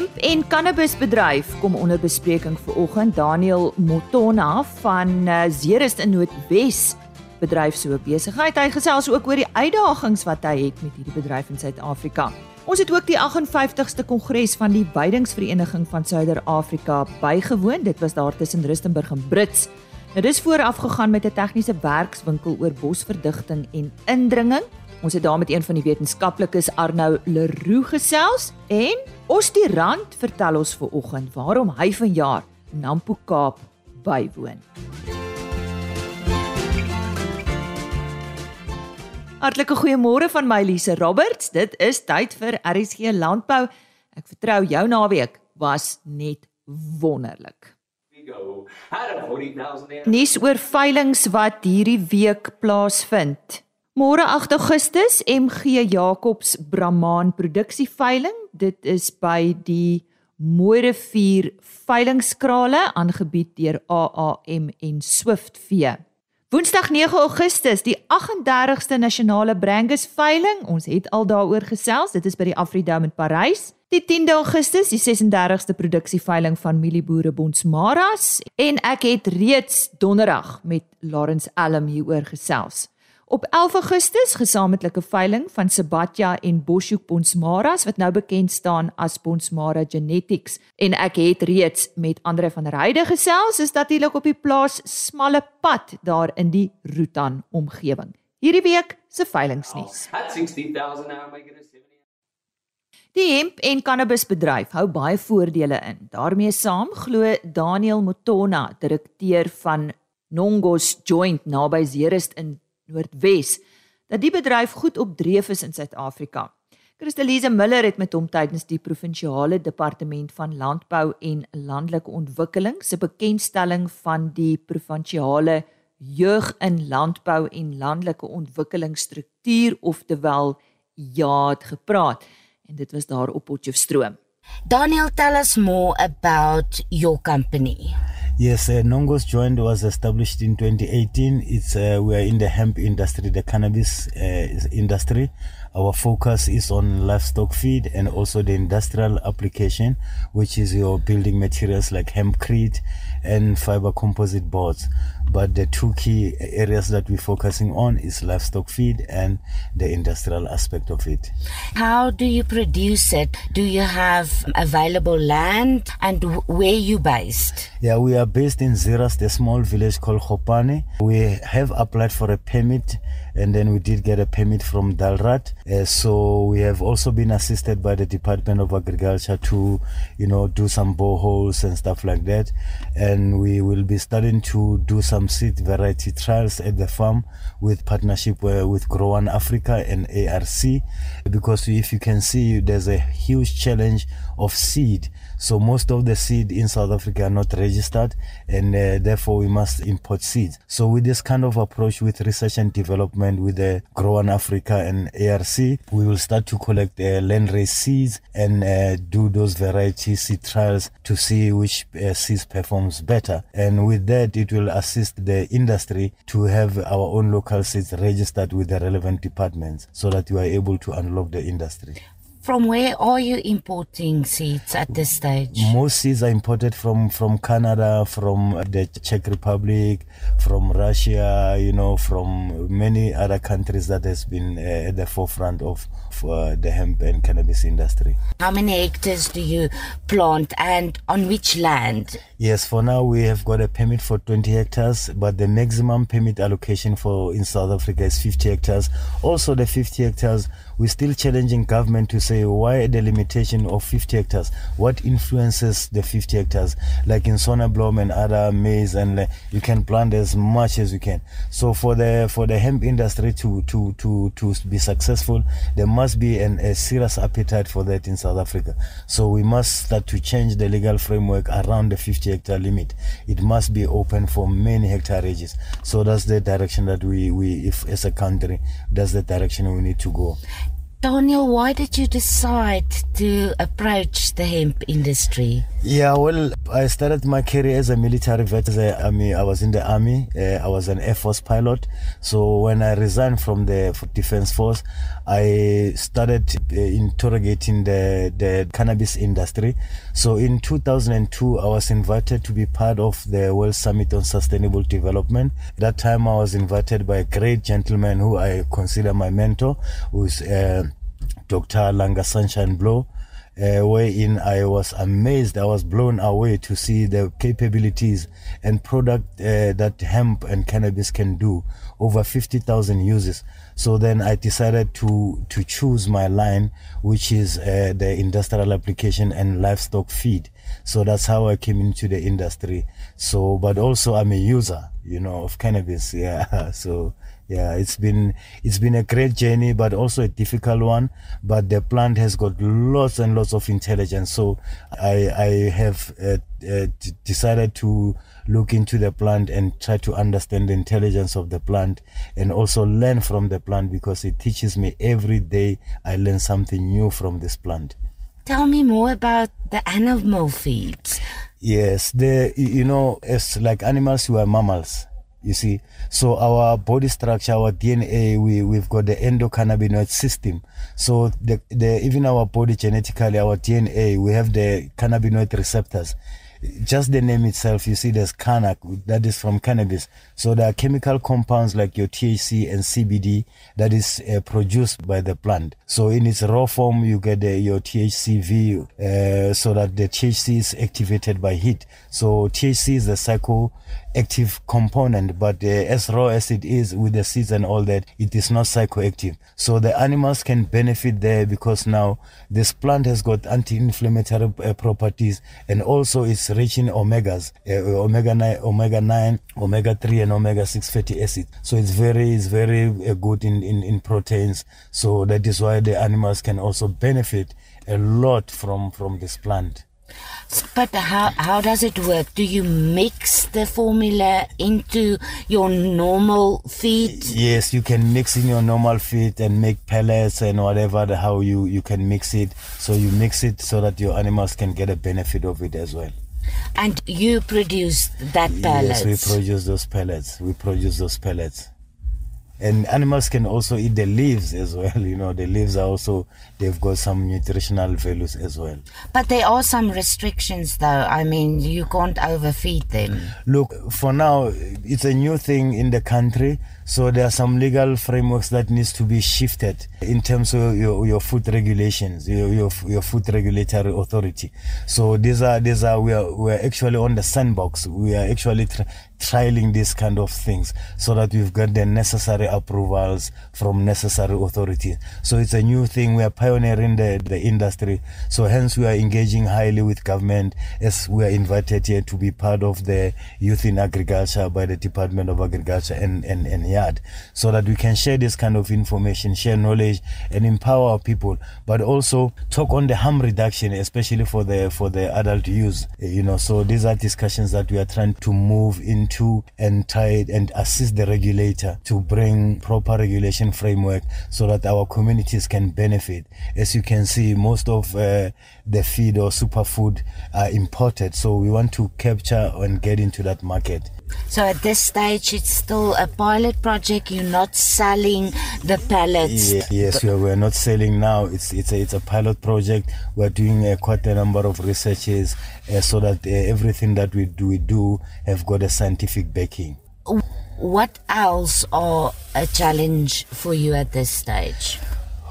hemp en cannabisbedryf kom onder bespreking vanoggend. Daniel Motona van uh, Zeerust in Noordwes bedryf so besigheid. Hy gesels ook oor die uitdagings wat hy het met hierdie bedryf in Suid-Afrika. Ons het ook die 58ste kongres van die Weidingsvereniging van Suider-Afrika bygewoon. Dit was daar tussen Rustenburg en Brits. Nou dis vooraf gegaan met 'n tegniese werkswinkel oor bosverdigting en indringing. Ons het daar met een van die wetenskaplikes Arnou Leroux gesels en Ostie Rand vertel ons ver oggend waarom hy vanjaar Nampo Kaap bywoon. Hartlike goeiemôre van my Lise Roberts. Dit is tyd vir RSG Landbou. Ek vertrou jou naweek was net wonderlik. Nuus oor veilinge wat hierdie week plaasvind. Môre 8 Augustus MG Jacobs Brahman produksieveiling. Dit is by die Mooirivier veilingskrale aangebied deur AAM en Swift Vee. Woensdag 9 Augustus, die 38ste nasionale Brangus veiling. Ons het al daaroor gesels. Dit is by die Afridome in Parys. Die 10de Augustus, die 36ste produksieveiling van Mielieboere Bonsmaras en ek het reeds donderdag met Lawrence Allam hieroor gesels. Op 11 Augustus gesamentlike veiling van Sabatya en Boshoek Bonsmaras wat nou bekend staan as Bonsmara Genetics en ek het reeds met Andre van Heide gesels is natuurlik op die plaas smalle pad daar in die Rutan omgewing. Hierdie week se veilingsnuus. Die hemp en cannabisbedryf hou baie voordele in. daarmee saam glo Daniel Motona, direkteur van Nongos Joint naby Zeerust in Noordwes dat die bedryf goed op dreef is in Suid-Afrika. Christelise Miller het met hom tydens die provinsiale departement van landbou en landelike ontwikkeling se bekendstelling van die provinsiale jeug in landbou en landelike ontwikkelingsstruktuur oftewel JAAD gepraat en dit was daar op Potchefstroom. Daniel tell us more about your company. Yes, uh, Nongos Joint was established in 2018. It's uh, we are in the hemp industry, the cannabis uh, industry. Our focus is on livestock feed and also the industrial application, which is your building materials like hempcrete and fiber composite boards. But the two key areas that we're focusing on is livestock feed and the industrial aspect of it. How do you produce it? Do you have available land and where you based? Yeah, we are based in Ziras, a small village called Khopane. We have applied for a permit and then we did get a permit from Dalrat. Uh, so we have also been assisted by the Department of Agriculture to, you know, do some boreholes and stuff like that. And we will be starting to do some seed variety trials at the farm with partnership uh, with Grow One Africa and ARC. Because if you can see, there's a huge challenge of seed so most of the seed in South Africa are not registered and uh, therefore we must import seeds. So with this kind of approach with research and development with the Grow on Africa and ARC, we will start to collect uh, land raised seeds and uh, do those variety seed trials to see which uh, seeds performs better. And with that, it will assist the industry to have our own local seeds registered with the relevant departments so that we are able to unlock the industry. From where are you importing seeds at this stage? Most seeds are imported from from Canada, from the Czech Republic, from Russia, you know, from many other countries that has been uh, at the forefront of uh, the hemp and cannabis industry. How many hectares do you plant and on which land? Yes, for now we have got a permit for 20 hectares, but the maximum permit allocation for in South Africa is 50 hectares. Also the 50 hectares we're still challenging government to say why the limitation of 50 hectares? What influences the 50 hectares? Like in Sonneblom and other maize and uh, you can plant as much as you can. So for the for the hemp industry to to to to be successful there must be an, a serious appetite for that in South Africa. So we must start to change the legal framework around the 50 hectare limit. It must be open for many hectareages so that's the direction that we we if as a country that's the direction we need to go Daniel, why did you decide to approach the hemp industry? Yeah, well, I started my career as a military vet. I mean, I was in the army. Uh, I was an Air Force pilot. So when I resigned from the Defense Force, I started uh, interrogating the, the cannabis industry. So in 2002, I was invited to be part of the World Summit on Sustainable Development. That time, I was invited by a great gentleman who I consider my mentor, who's uh, Dr. Langa Sunshine Blow uh, wherein I was amazed, I was blown away to see the capabilities and product uh, that hemp and cannabis can do. Over 50,000 uses. So then I decided to to choose my line, which is uh, the industrial application and livestock feed. So that's how I came into the industry. So, but also I'm a user, you know, of cannabis. Yeah. So yeah it's been it's been a great journey but also a difficult one. But the plant has got lots and lots of intelligence. So i i have uh, uh, decided to look into the plant and try to understand the intelligence of the plant and also learn from the plant because it teaches me every day i learn something new from this plant. Tell me more about the animal feeds. Yes the you know it's like animals who are mammals you see, so our body structure, our DNA, we we've got the endocannabinoid system. So the the even our body genetically, our DNA, we have the cannabinoid receptors just the name itself, you see there's cannac, that is from cannabis. So there are chemical compounds like your THC and CBD that is uh, produced by the plant. So in its raw form, you get uh, your THCV, uh, so that the THC is activated by heat. So THC is the psychoactive component, but uh, as raw as it is with the seeds and all that, it is not psychoactive. So the animals can benefit there because now this plant has got anti-inflammatory uh, properties and also it's rich in omegas, uh, omega 9, omega 9, omega 3 and omega 6 fatty acids. So it's very it's very uh, good in, in in proteins. So that is why the animals can also benefit a lot from from this plant. But how how does it work? Do you mix the formula into your normal feed? Yes, you can mix in your normal feed and make pellets and whatever the, how you you can mix it. So you mix it so that your animals can get a benefit of it as well. And you produce that pellets? Yes, we produce those pellets. We produce those pellets. And animals can also eat the leaves as well. You know, the leaves are also, they've got some nutritional values as well. But there are some restrictions though. I mean, you can't overfeed them. Look, for now, it's a new thing in the country. So there are some legal frameworks that needs to be shifted in terms of your, your food regulations, your, your, your food regulatory authority. So these are these are we are we are actually on the sandbox. We are actually tra- trialing these kind of things so that we've got the necessary approvals from necessary authorities. So it's a new thing. We are pioneering the, the industry. So hence we are engaging highly with government as we are invited here to be part of the youth in agriculture by the Department of Agriculture and, and, and yard so that we can share this kind of information, share knowledge and empower people, but also talk on the harm reduction, especially for the, for the adult use, you know, so these are discussions that we are trying to move into and try and assist the regulator to bring proper regulation framework so that our communities can benefit. As you can see, most of uh, the feed or superfood are imported, so we want to capture and get into that market. So at this stage, it's still a pilot project. You're not selling the pellets. Yeah, yes, we are, we are not selling now. It's it's a, it's a pilot project. We're doing uh, quite a number of researches uh, so that uh, everything that we do we do have got a scientific backing. What else are a challenge for you at this stage?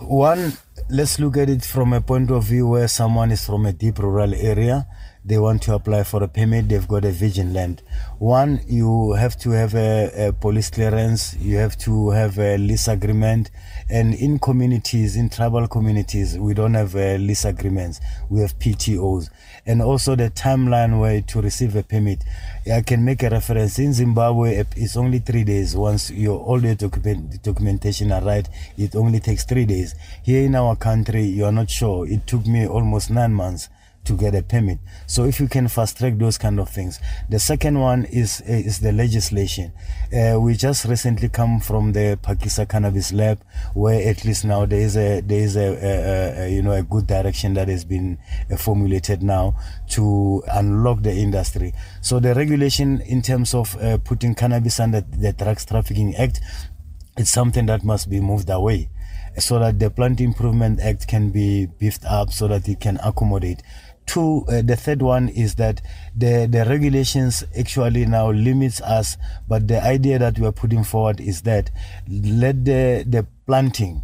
One, let's look at it from a point of view where someone is from a deep rural area they want to apply for a permit, they've got a virgin land. One, you have to have a, a, police clearance, you have to have a lease agreement. And in communities, in tribal communities, we don't have a lease agreements, we have PTOs. And also the timeline where to receive a permit. I can make a reference. In Zimbabwe, it's only three days. Once your all the document, documentation are right, it only takes three days. Here in our country, you are not sure. It took me almost nine months to get a permit. So if you can fast track those kind of things. The second one is is the legislation. Uh, we just recently come from the Pakistan Cannabis Lab, where at least now there is a there is a, a, a you know a good direction that has been uh, formulated now to unlock the industry. So the regulation in terms of uh, putting cannabis under the Drugs Trafficking Act, it's something that must be moved away so that the Plant Improvement Act can be beefed up so that it can accommodate. Two, uh, the third one is that the, the regulations actually now limits us, but the idea that we are putting forward is that let the, the planting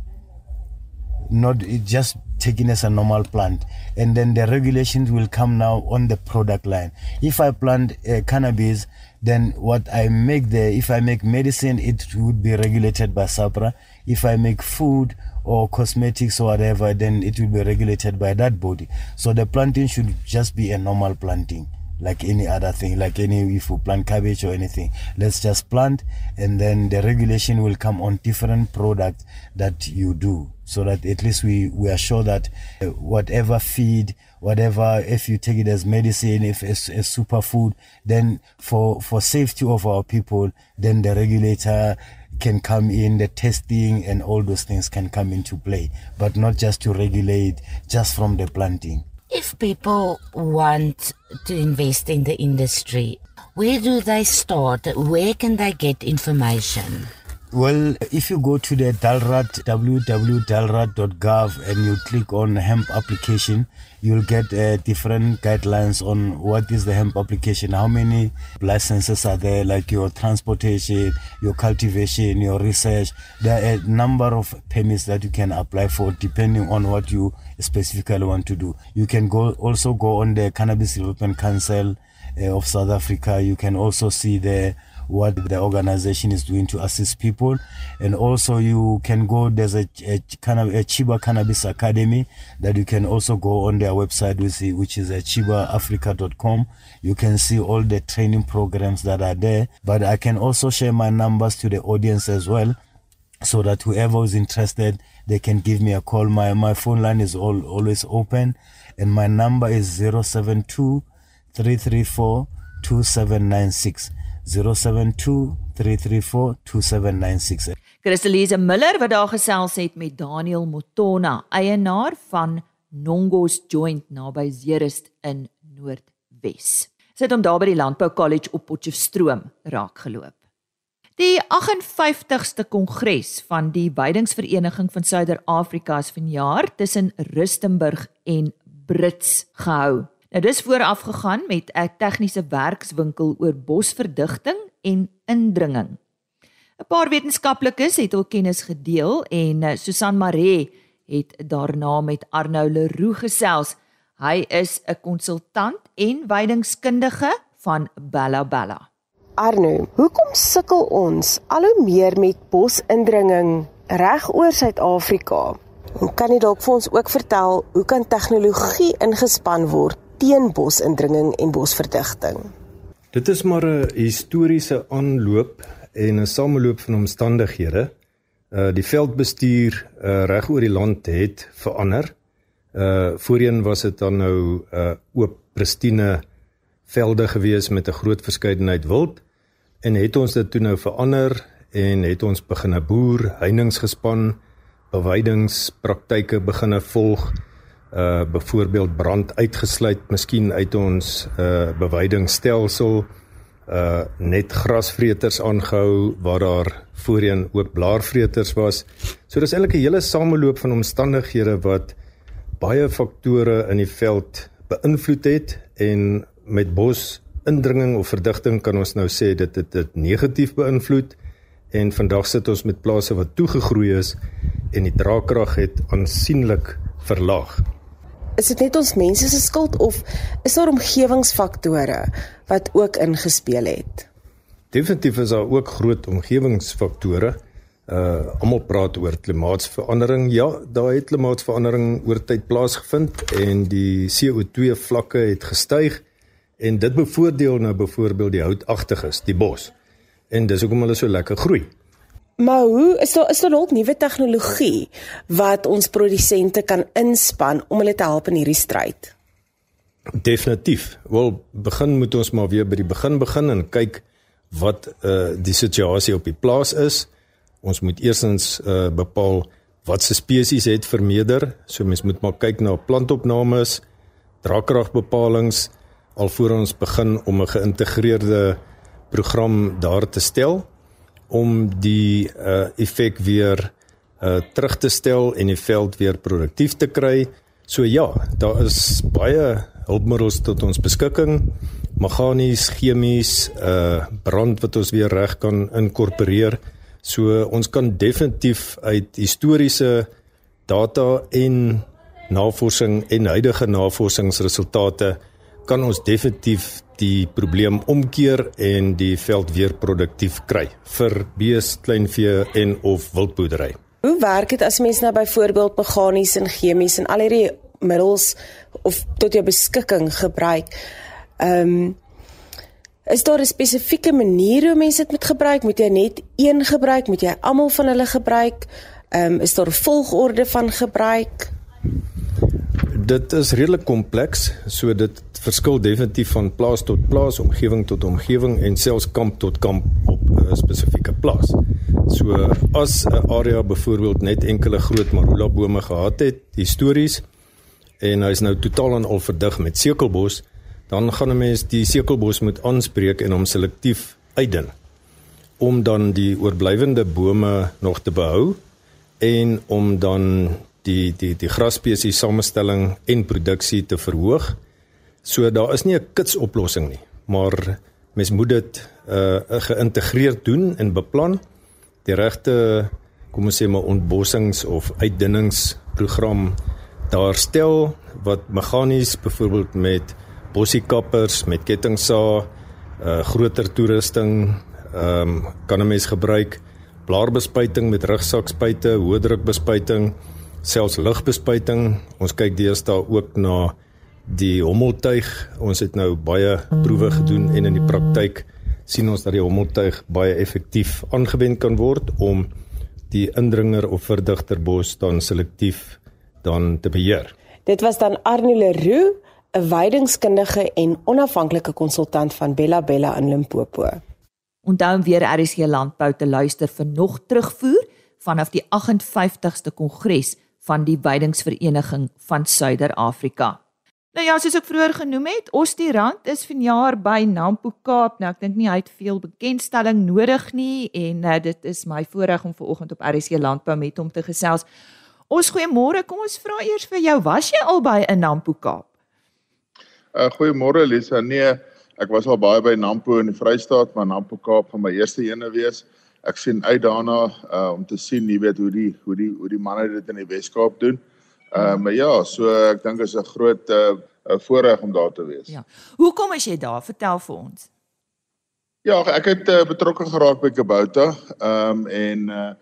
not just taken as a normal plant and then the regulations will come now on the product line. If i plant uh, cannabis then what i make there if i make medicine it would be regulated by sapra. If I make food or cosmetics or whatever, then it will be regulated by that body. So the planting should just be a normal planting, like any other thing, like any if we plant cabbage or anything. Let's just plant, and then the regulation will come on different products that you do, so that at least we we are sure that uh, whatever feed whatever if you take it as medicine if it's a superfood then for for safety of our people then the regulator can come in, the testing and all those things can come into play, but not just to regulate just from the planting. If people want to invest in the industry, where do they start? Where can they get information? Well, if you go to the DALRAT, www.dalrat.gov, and you click on hemp application, you'll get uh, different guidelines on what is the hemp application, how many licenses are there, like your transportation, your cultivation, your research. There are a number of permits that you can apply for depending on what you specifically want to do. You can go also go on the Cannabis Development Council uh, of South Africa. You can also see the what the organization is doing to assist people. And also you can go, there's a, a, kind of a Chiba Cannabis Academy that you can also go on their website, which is chibaafrica.com. You can see all the training programs that are there. But I can also share my numbers to the audience as well so that whoever is interested, they can give me a call. My, my phone line is all, always open and my number is 072 334 2796. 0723342796. Christelise Miller wat daar gesels het met Daniel Motona, eienaar van Nongos Joint naby Zeerust in Noordwes. Sit hom daar by die Landbou College op Potchefstroom raak geloop. Die 58ste kongres van die Weidingsvereniging van Suider-Afrika is vanjaar tussen Rustenburg en Brits gehou. Nou dis vooraf gegaan met 'n tegniese werkswinkel oor bosverdigting en indringing. 'n Paar wetenskaplikes het hul kennis gedeel en eh, Susan Maree het daarna met Arnou Leroux gesels. Hy is 'n konsultant en weidingskundige van Bella Bella. Arnou, hoekom sukkel ons al hoe meer met bosindringing reg oor Suid-Afrika? Kan jy dalk vir ons ook vertel hoe kan tegnologie ingespan word teen bosindringing en bosverdigting. Dit is maar 'n historiese aanloop en 'n sameloop van omstandighede. Uh die veldbestuur uh reg oor die land het verander. Uh voorheen was dit dan nou uh oop pristine velde gewees met 'n groot verskeidenheid wild en het ons dit toe nou verander en het ons begine boer, heiningsgespan, bewydingspraktyke begine volg uh byvoorbeeld brand uitgesluit miskien uit ons uh bewydingstelsel uh net grasvreters aangehou waar daar voorheen ook blaarvreters was. So dis eintlik 'n hele sameloop van omstandighede wat baie faktore in die veld beïnvloed het en met bos indringing of verdigting kan ons nou sê dit het dit negatief beïnvloed en vandag sit ons met plase wat toegegroei is en die draagkrag het aansienlik verlaag is dit net ons mense se skuld of is daar omgewingsfaktore wat ook ingespeel het? Definitief is daar ook groot omgewingsfaktore. Uh almal praat oor klimaatsverandering. Ja, daar het klimaatsverandering oor tyd plaasgevind en die CO2 vlakke het gestyg en dit bevoordeel nou byvoorbeeld die houtagtiges, die bos. En dis hoekom hulle so lekker groei. Maar hoe is daar is daar dalk nuwe tegnologie wat ons produsente kan inspann om hulle te help in hierdie stryd? Definitief. Wel, begin moet ons maar weer by die begin begin en kyk wat uh die situasie op die plaas is. Ons moet eersins uh bepaal wat se spesies het vermeerder. So mens moet maar kyk na plantopnames, draagkragbepalinge alvorens ons begin om 'n geïntegreerde program daar te stel om die uh effek weer uh terug te stel en die veld weer produktief te kry. So ja, daar is baie hulpmiddels tot ons beskikking, meganies, chemies, uh brand wat ons weer reg kan inkorporeer. So ons kan definitief uit historiese data en navorsing en huidige navorsingsresultate kan ons definitief die probleem omkeer en die veld weer produktief kry vir bees, kleinvee en of wildboerdery. Hoe werk dit as mens nou byvoorbeeld meganies en chemies en al hierdie middels of tot jou beskikking gebruik? Ehm um, is daar 'n spesifieke manier hoe mense dit moet gebruik? Moet jy net een gebruik? Moet jy almal van hulle gebruik? Ehm um, is daar 'n volgorde van gebruik? Dit is redelik kompleks, so dit verskil definitief van plaas tot plaas, omgewing tot omgewing en selfs kamp tot kamp op 'n spesifieke plaas. So as 'n area byvoorbeeld net enkele groot marula bome gehad het, histories en hy is nou totaal en al verdig met sekelbos, dan gaan 'n mens die sekelbos moet aanspreek en hom selektief uitdun om dan die oorblywende bome nog te behou en om dan die die die grasspesies samestelling en produksie te verhoog So daar is nie 'n kitsoplossing nie, maar mens moet dit uh geïntegreerd doen en beplan. Die regte kom ons sê maar ontbossings of uitdunningsprogram daar stel wat meganies byvoorbeeld met bossiekappers, met kettingsae, uh groter toerusting, ehm um, kan 'n mens gebruik blaarbespuiting met rugsaksspuite, hoë drukbespuiting, selfs lugbespuiting. Ons kyk deesdae ook na die hommeltuig ons het nou baie proewe gedoen en in die praktyk sien ons dat die hommeltuig baie effektief aangewend kan word om die indringer of verdigterbos dan selektief dan te beheer. Dit was dan Arnie Leroux, 'n weidingskundige en onafhanklike konsultant van Bella Bella in Limpopo. Onthou weer RSC landbou te luister vir nog terugvoer vanaf die 58ste kongres van die Weidingsvereniging van Suider-Afrika. Nou ja, soos ek vroeër genoem het, Ostirand is vanjaar by Nampo Kaap. Nou ek dink nie hy het veel bekendstelling nodig nie en uh, dit is my voorreg om vanoggend op RC Landbou met hom te gesels. Ons goeiemôre. Kom ons vra eers vir jou, was jy al by 'n Nampo Kaap? Uh goeiemôre Lisa. Nee, ek was al baie by Nampo in die Vrystaat, maar Nampo Kaap gaan my eerste ene wees. Ek sien uit daarna uh om te sien, jy weet hoe die hoe die hoe die manne dit in die Wes-Kaap doen. Ehm uh, maar ja, so ek dink is 'n groot uh, voorreg om daar te wees. Ja. Hoekom is jy daar? Vertel vir ons. Ja, ek het uh, betrokke geraak by Kabouta. Ehm um, en uh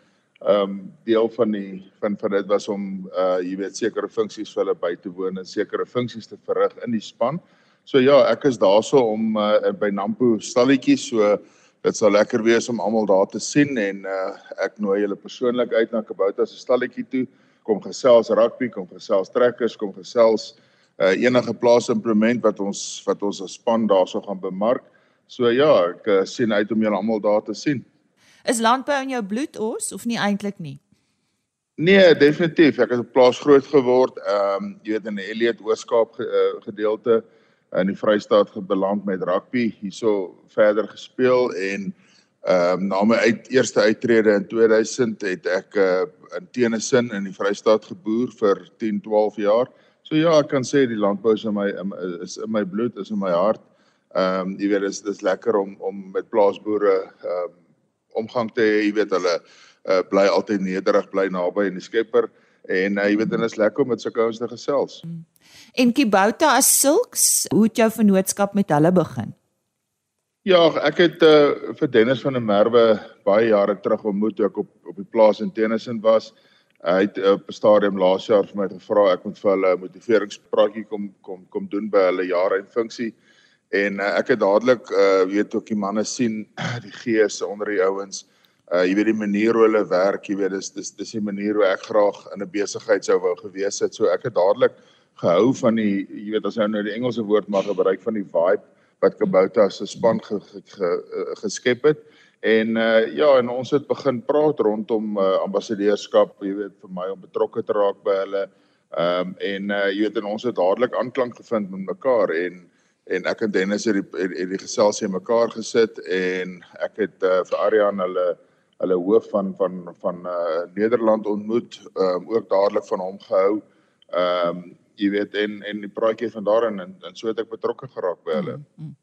ehm um, deel van die van van dit was om uh jy weet sekere funksies vir hulle by te woon en sekere funksies te verrig in die span. So ja, ek is daarso om uh, by Nampo stalletjies so dit sal lekker wees om almal daar te sien en uh ek nooi julle persoonlik uit na Kabouta se stalletjie toe kom gesels rugby, kom gesels trekkers, kom gesels uh, enige plaasimplement wat ons wat ons as span daarso gaan bemark. So ja, ek uh, sien uit om julle almal daar te sien. Is landbou in jou bloed ons of nie eintlik nie? Nee, definitief. Ek het op plaas groot geword. Ehm um, jy weet in die Elliot Ooskaap ge, uh, gedeelte in die Vrystaat gebeland met rugby, hierso verder gespeel en Ehm um, na my uit, eerste uittrede in 2000 het ek uh, in Tennyson in die Vrystaat geboer vir 10, 12 jaar. So ja, ek kan sê die landbou is in my is in my bloed, is in my hart. Ehm um, jy weet dis dis lekker om om met plaasboere ehm um, omgang te hê, jy weet hulle uh, bly altyd nederig, bly naby aan die Skepper en uh, jy weet dit is lekker om met sulke ouens te gesels. Mm. En Kibouta as sulks, hoe het jou vennootskap met hulle begin? Ja, ek het uh, vir Dennis van der Merwe baie jare terug ontmoet toe ek op op die plaas in Tennyson was. Uh, hy het op 'n stadium laas jaar vir my gevra ek moet vir hulle 'n motiveringspraatjie kom kom kom doen by hulle jare in funksie. En uh, ek het dadelik uh, weet ook die manne sien die gees onder die ouens. Uh jy weet die manier hoe hulle werk, jy weet dis dis dis die manier hoe ek graag in 'n besigheid sou wou gewees het. So ek het dadelik gehou van die jy weet as jy nou die Engelse woord mag gebruik van die vibe wat Kabouta se span ge, ge, ge, eh, geskep het. En uh ja, en ons het begin praat rondom uh, ambassadeurskap, jy weet vir my om betrokke te raak by hulle. Ehm um, en uh jy weet en ons het dadelik aanklank gevind met mekaar en en ek en Dennis het die het die geselsie mekaar gesit en ek het uh, vir Arian hulle hulle hoof van van van uh Nederland ontmoet, ehm um, ook dadelik van hom gehou. Ehm um, jy weet en en die praatjie van daarin en, en so het ek betrokke geraak by hulle. Mm, mm.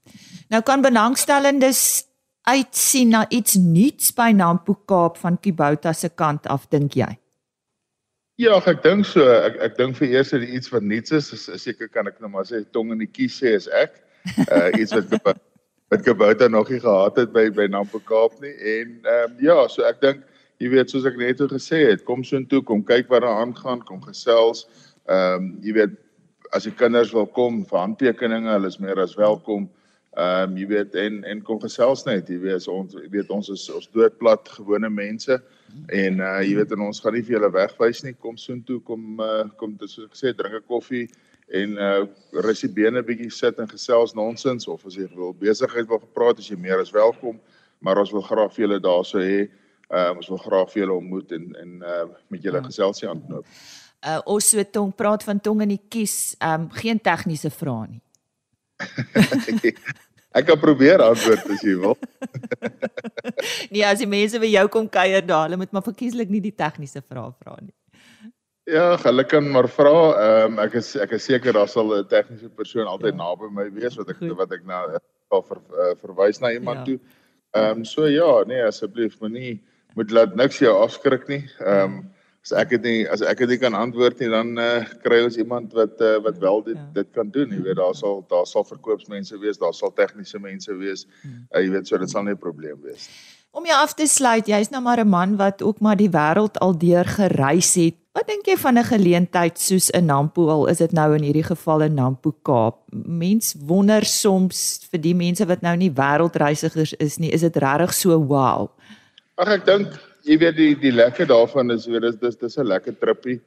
Nou kan belangstellendes uitsien na iets nuuts by Nampo Kaap van Kibouta se kant af dink jy? Ja, ek dink so. Ek ek dink vir eers dat iets wat nuuts is, seker kan ek nou maar sê tong in die kies sê is ek. Uh iets wat wat Kibouta nog nie gehad het by by Nampo Kaap nie en ehm um, ja, so ek dink jy weet soos ek net gesê het, kom so intoe, kom kyk wat daar aangaan, kom gesels. Ehm um, jy weet as die kinders wil kom vir handtekeninge, hulle is meer as welkom. Ehm um, jy weet en en kom gesels net, jy weet ons jy weet ons is ons doodplat gewone mense en uh jy weet en ons gaan nie vir julle wegwys nie. Kom soontoe, kom uh kom soos ek sê, drink 'n koffie en uh rus die bene bietjie sit en gesels nonsens of as jy wil besigheid wil gepraat as jy meer as welkom, maar ons wil graag vir julle daarso hê. Ehm uh, ons wil graag vir julle ontmoet en en uh met julle ja. geselsie aanknoop uh, ons so tong praat van tong in die kies, um, geen tegniese vrae nie. ek kan probeer antwoord as jy wil. nee, as die mense by jou kom kuier daar, hulle moet maar verkieslik nie die tegniese vrae vra nie. Ja, hulle kan maar vra. Ehm um, ek is ek is seker daar sal 'n tegniese persoon altyd ja. naby my wees wat ek Goed. wat ek na uh, ver, uh, verwys na iemand ja. toe. Ehm um, so ja, nee asseblief moenie moet laat niks jou afskrik nie. Ehm um, as ek dit nie as ek dit kan antwoord nie dan uh, kry ons iemand wat uh, wat wel dit ja. dit kan doen jy weet daar sal daar sal verkoopsmense wees daar sal tegniese mense wees uh, jy weet so dit sal nie 'n probleem wees om jou af te sluit jy's nou maar 'n man wat ook maar die wêreld al deur gereis het. Wat dink jy van 'n geleentheid soos 'n Nampo al is dit nou in hierdie geval 'n Nampo Kaap? Mens wonder soms vir die mense wat nou nie wêreldreisigers is nie is dit regtig so wow? Ag ek dink jy weet die die lekker daarvan is weet dis dis dis 'n lekker trippie.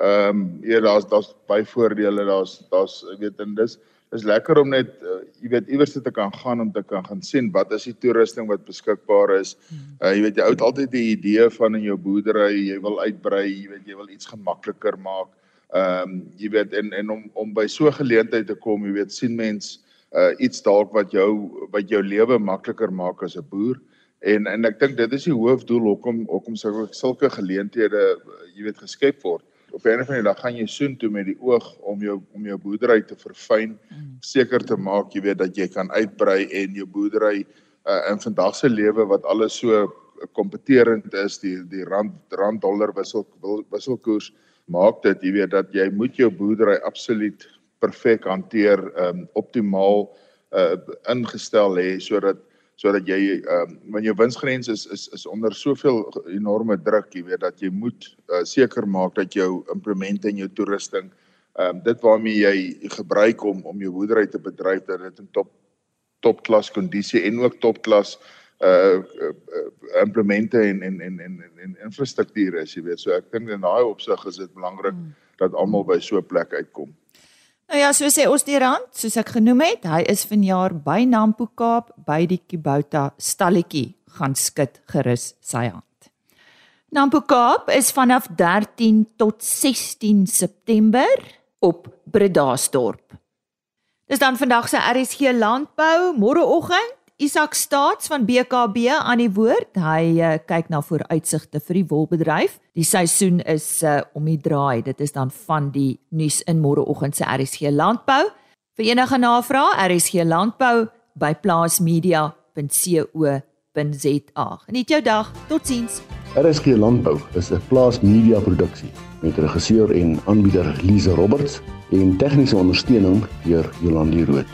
Ehm um, ja daar's daar's baie voordele daar's daar's ek weet en dis is lekker om net uh, jy weet iewers te kan gaan om te kan gaan sien wat is die toerusting wat beskikbaar is. Uh, jy weet jy oud altyd die idee van in jou boerdery jy wil uitbrei, jy weet jy wil iets gemakliker maak. Ehm um, jy weet en en om om by so 'n geleentheid te kom, jy weet sien mens uh, iets dalk wat jou wat jou lewe makliker maak as 'n boer. En en ek dink dit is die hoofdoel hoekom hoekom sulke sulke geleenthede jy weet geskep word. Op 'n of ander dag gaan jy soen toe met die oog om jou om jou boerdery te verfyn, seker te maak jy weet dat jy kan uitbrei en jou boerdery uh, in vandag se lewe wat alles so kompeterend is, die die rand rand dollar wissel wisselkoers maak dit jy weet dat jy moet jou boerdery absoluut perfek hanteer, um, optimaal uh, ingestel hê sodat sodat jy ehm um, wanneer jou winsgrens is is is onder soveel enorme druk, jy weet dat jy moet uh, seker maak dat jou implemente en jou toerusting ehm um, dit waarmee jy gebruik om om jou boerdery te bedryf dat dit in top topklas kondisie en ook topklas uh, uh implemente en en en en en infrastruktuur is, jy weet. So ek dink in daai opsig is dit belangrik hmm. dat almal by so 'n plek uitkom. Nou ja, so sê ons die rand, soos ek genoem het, hy is vanjaar by Nampo Kaap by die Kubota stalletjie gaan skud gerus sy hand. Nampo Kaap is vanaf 13 tot 16 September op Bredasdorp. Dis dan vandag se RSG landbou môreoggend Isak Staats van BKB aan die woord. Hy uh, kyk na vooruitsigte vir die wolbedryf. Die seisoen is uh, om die draai. Dit is dan van die nuus in môreoggend se RSG Landbou. Vir enige navrae, RSG Landbou by plaasmedia.co.za. Geniet jou dag. Totsiens. RSG Landbou is 'n plaasmedia produksie met regisseur en aanbieder Lize Roberts en tegniese ondersteuning deur Jolande Rooi.